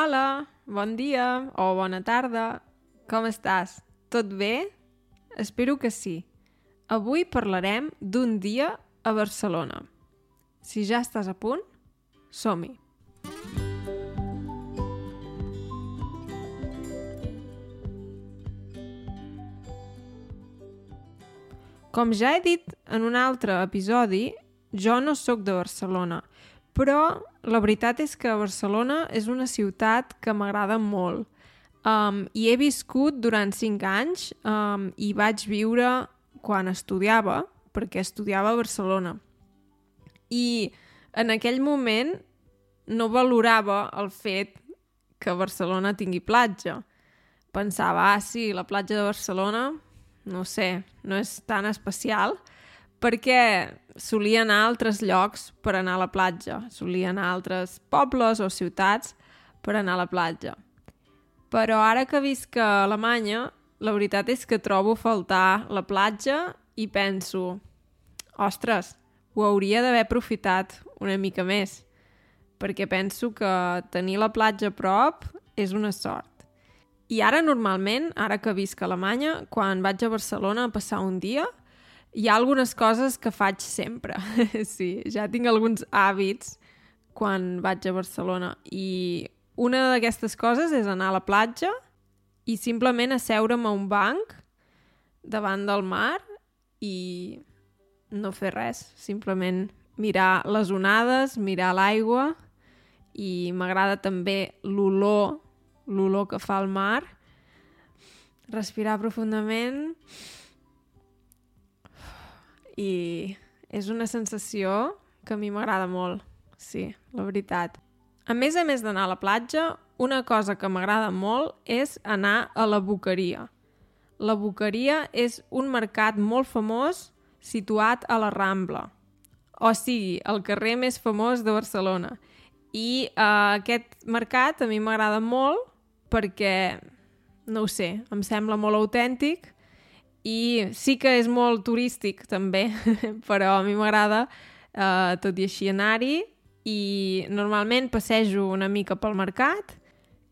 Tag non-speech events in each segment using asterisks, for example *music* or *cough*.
Hola, bon dia o bona tarda. Com estàs? Tot bé? Espero que sí. Avui parlarem d'un dia a Barcelona. Si ja estàs a punt, som-hi. Com ja he dit en un altre episodi, jo no sóc de Barcelona, però la veritat és que Barcelona és una ciutat que m'agrada molt. Um, I he viscut durant cinc anys um, i vaig viure quan estudiava, perquè estudiava a Barcelona. I en aquell moment no valorava el fet que Barcelona tingui platja. Pensava, ah, sí, la platja de Barcelona, no sé, no és tan especial, perquè solia anar a altres llocs per anar a la platja. Solia anar a altres pobles o ciutats per anar a la platja. Però ara que visc a Alemanya, la veritat és que trobo faltar la platja i penso, ostres, ho hauria d'haver aprofitat una mica més, perquè penso que tenir la platja a prop és una sort. I ara, normalment, ara que visc a Alemanya, quan vaig a Barcelona a passar un dia, hi ha algunes coses que faig sempre. *laughs* sí, ja tinc alguns hàbits quan vaig a Barcelona i una d'aquestes coses és anar a la platja i simplement asseure'm a un banc davant del mar i no fer res, simplement mirar les onades, mirar l'aigua i m'agrada també l'olor, l'olor que fa el mar, respirar profundament i és una sensació que a mi m'agrada molt, sí, la veritat. A més a més d'anar a la platja, una cosa que m'agrada molt és anar a la Boqueria. La Boqueria és un mercat molt famós situat a la Rambla, o sigui, el carrer més famós de Barcelona. I uh, aquest mercat a mi m'agrada molt perquè, no ho sé, em sembla molt autèntic i sí que és molt turístic també, *laughs* però a mi m'agrada eh, tot i així anar-hi. I normalment passejo una mica pel mercat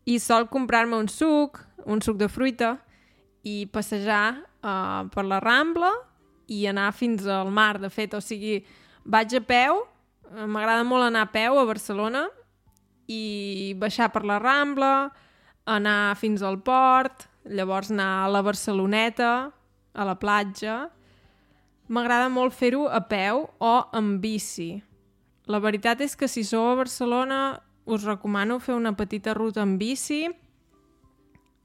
i sol comprar-me un suc, un suc de fruita i passejar eh, per la Rambla i anar fins al mar, de fet, o sigui, vaig a peu, eh, m'agrada molt anar a peu a Barcelona i baixar per la Rambla, anar fins al port, llavors anar a la Barceloneta, a la platja, m'agrada molt fer-ho a peu o en bici. La veritat és que si sou a Barcelona us recomano fer una petita ruta en bici.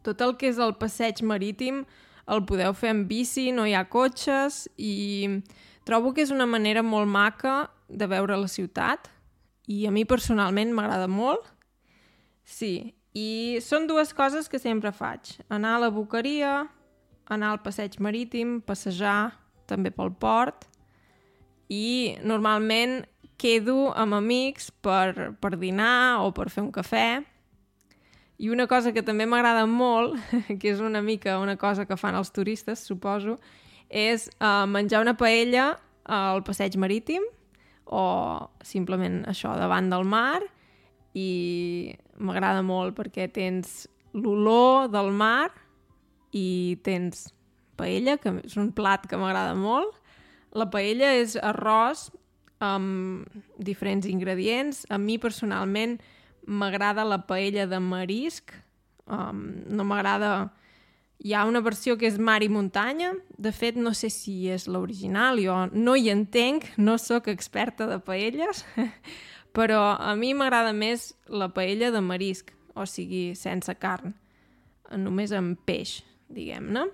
Tot el que és el passeig marítim el podeu fer en bici, no hi ha cotxes i trobo que és una manera molt maca de veure la ciutat i a mi personalment m'agrada molt. Sí, i són dues coses que sempre faig. Anar a la boqueria anar al passeig marítim, passejar també pel port i normalment quedo amb amics per, per dinar o per fer un cafè. I una cosa que també m'agrada molt, *laughs* que és una mica una cosa que fan els turistes, suposo, és uh, menjar una paella al passeig marítim o simplement això davant del mar i m'agrada molt perquè tens l'olor del mar i tens paella, que és un plat que m'agrada molt. La paella és arròs amb diferents ingredients. A mi personalment m'agrada la paella de marisc. Um, no m'agrada... Hi ha una versió que és mar i muntanya. De fet, no sé si és l'original. Jo no hi entenc, no sóc experta de paelles, *laughs* però a mi m'agrada més la paella de marisc, o sigui, sense carn, només amb peix diguem-ne.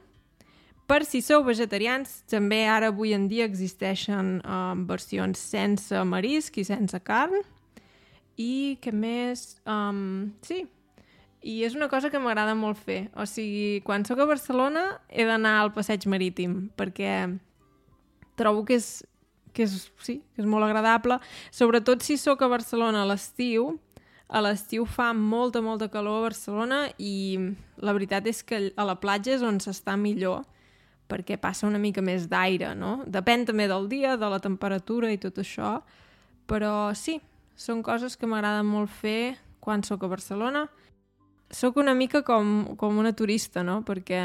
Per si sou vegetarians, també ara avui en dia existeixen uh, versions sense marisc i sense carn. I què més? Um, sí, i és una cosa que m'agrada molt fer. O sigui, quan sóc a Barcelona he d'anar al passeig marítim, perquè trobo que és, que és, sí, que és molt agradable. Sobretot si sóc a Barcelona a l'estiu, a l'estiu fa molta, molta calor a Barcelona i la veritat és que a la platja és on s'està millor perquè passa una mica més d'aire, no? Depèn també del dia, de la temperatura i tot això, però sí, són coses que m'agrada molt fer quan sóc a Barcelona sóc una mica com, com una turista, no? Perquè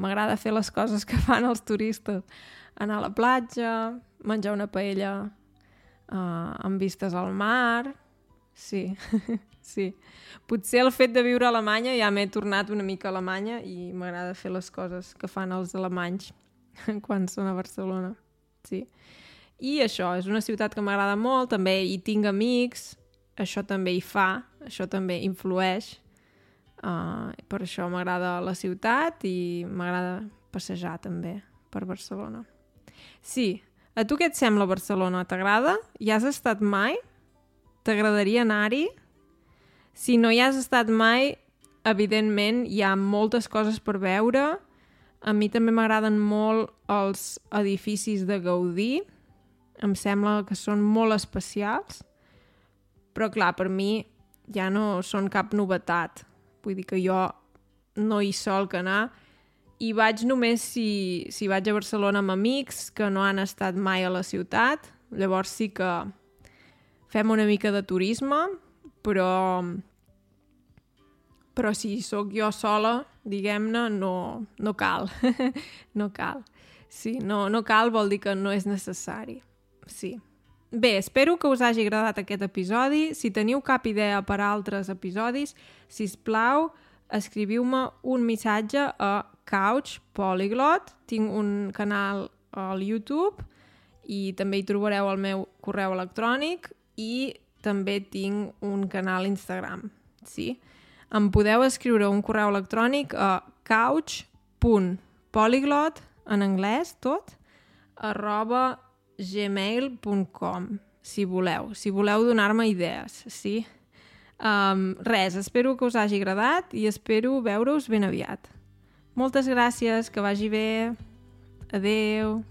m'agrada fer les coses que fan els turistes. Anar a la platja, menjar una paella uh, amb vistes al mar... Sí, *laughs* sí. Potser el fet de viure a Alemanya ja m'he tornat una mica a Alemanya i m'agrada fer les coses que fan els alemanys *laughs* quan són a Barcelona. Sí. I això, és una ciutat que m'agrada molt, també hi tinc amics, això també hi fa, això també influeix. Uh, per això m'agrada la ciutat i m'agrada passejar també per Barcelona. Sí, a tu què et sembla Barcelona? T'agrada? Hi has estat mai? T'agradaria anar-hi? Si no hi has estat mai, evidentment hi ha moltes coses per veure. A mi també m'agraden molt els edificis de Gaudí. Em sembla que són molt especials. Però, clar, per mi ja no són cap novetat. Vull dir que jo no hi sol que anar i vaig només si, si vaig a Barcelona amb amics que no han estat mai a la ciutat, llavors sí que fem una mica de turisme, però, però si sóc jo sola, diguem-ne, no, no cal, *laughs* no cal. Sí, no, no cal vol dir que no és necessari. Sí. Bé, espero que us hagi agradat aquest episodi. Si teniu cap idea per a altres episodis, si us plau, escriviu-me un missatge a Couch Polyglot. Tinc un canal al YouTube i també hi trobareu el meu correu electrònic i també tinc un canal Instagram. Sí? Em podeu escriure un correu electrònic a couch.polyglot, en anglès tot, arroba gmail.com, si voleu, si voleu donar-me idees, sí? Um, res, espero que us hagi agradat i espero veure-us ben aviat. Moltes gràcies, que vagi bé. Adeu.